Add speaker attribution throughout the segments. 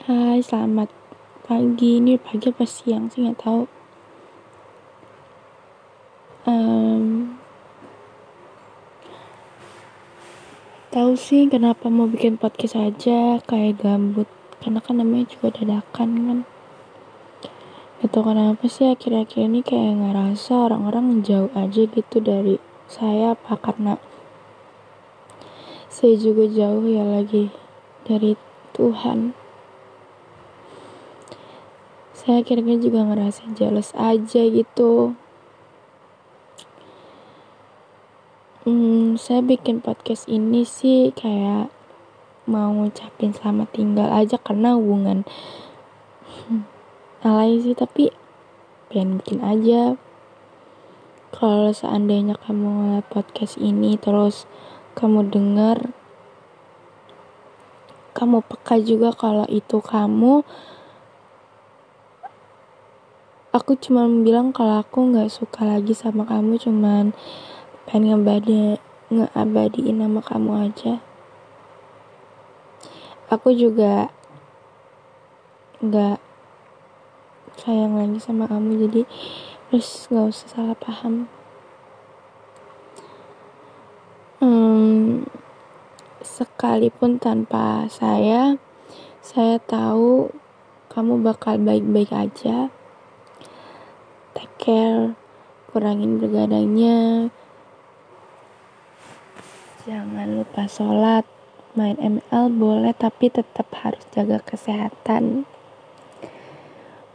Speaker 1: Hai, selamat pagi. Ini pagi apa siang sih nggak tahu. Um, tahu sih kenapa mau bikin podcast aja kayak gambut karena kan namanya juga dadakan kan tau kenapa sih akhir-akhir ini kayak ngerasa orang-orang jauh aja gitu dari saya apa karena saya juga jauh ya lagi dari Tuhan saya akhirnya juga ngerasa jealous aja gitu. Hmm, saya bikin podcast ini sih kayak mau ngucapin selamat tinggal aja karena hubungan alay sih tapi pengen bikin aja. Kalau seandainya kamu ngeliat podcast ini terus kamu dengar kamu peka juga kalau itu kamu aku cuma bilang kalau aku nggak suka lagi sama kamu cuman pengen ngebadi ngeabadiin nama kamu aja. Aku juga nggak sayang lagi sama kamu jadi terus nggak usah salah paham. Hmm, sekalipun tanpa saya saya tahu kamu bakal baik-baik aja care kurangin bergadangnya jangan lupa sholat main ML boleh tapi tetap harus jaga kesehatan.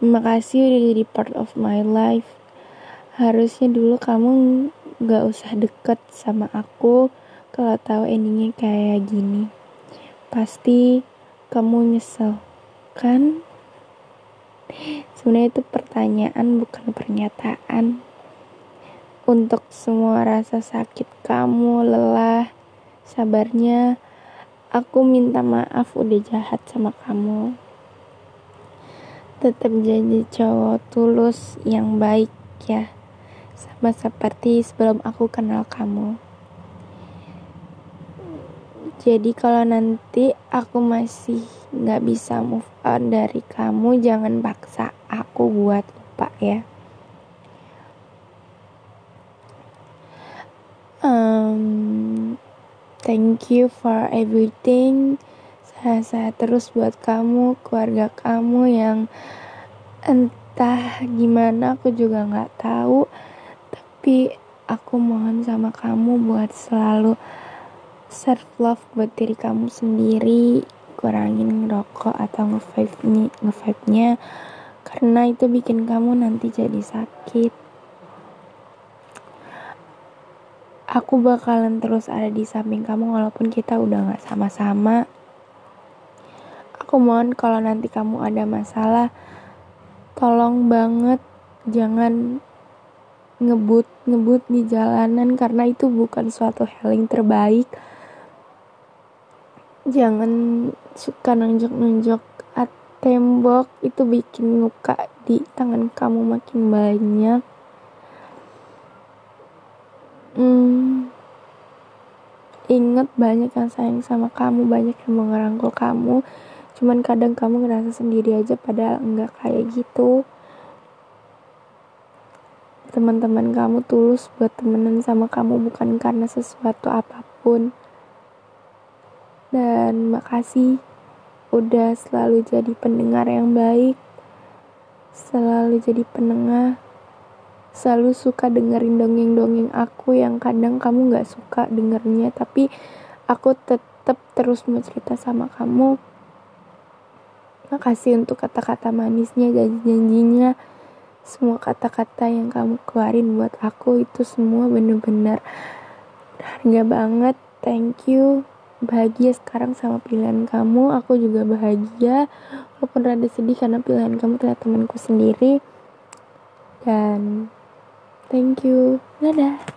Speaker 1: Makasih udah jadi part of my life. Harusnya dulu kamu gak usah deket sama aku kalau tahu endingnya kayak gini. Pasti kamu nyesel kan sebenarnya itu pertanyaan bukan pernyataan. Untuk semua rasa sakit kamu lelah sabarnya aku minta maaf udah jahat sama kamu. Tetap jadi cowok tulus yang baik ya sama seperti sebelum aku kenal kamu jadi kalau nanti aku masih nggak bisa move on dari kamu, jangan paksa aku buat lupa ya. Um, thank you for everything. Saya terus buat kamu, keluarga kamu yang entah gimana aku juga nggak tahu. Tapi aku mohon sama kamu buat selalu self love buat diri kamu sendiri kurangin rokok atau nge-vape nge nya karena itu bikin kamu nanti jadi sakit. Aku bakalan terus ada di samping kamu walaupun kita udah gak sama-sama. Aku mohon kalau nanti kamu ada masalah tolong banget jangan ngebut ngebut di jalanan karena itu bukan suatu hal yang terbaik jangan suka nunjuk-nunjuk tembok. Itu bikin luka di tangan kamu makin banyak. Hmm, inget banyak yang sayang sama kamu banyak yang mau ngerangkul kamu. Cuman kadang kamu ngerasa sendiri aja padahal enggak kayak gitu. Teman-teman kamu tulus buat temenan sama kamu bukan karena sesuatu apa pun dan makasih udah selalu jadi pendengar yang baik selalu jadi penengah selalu suka dengerin dongeng-dongeng aku yang kadang kamu gak suka dengernya tapi aku tetap terus mau cerita sama kamu. Makasih untuk kata-kata manisnya janji-janjinya. Semua kata-kata yang kamu keluarin buat aku itu semua bener-bener berharga banget. Thank you bahagia sekarang sama pilihan kamu. Aku juga bahagia. Walaupun rada sedih karena pilihan kamu ternyata temanku sendiri. Dan thank you. Dadah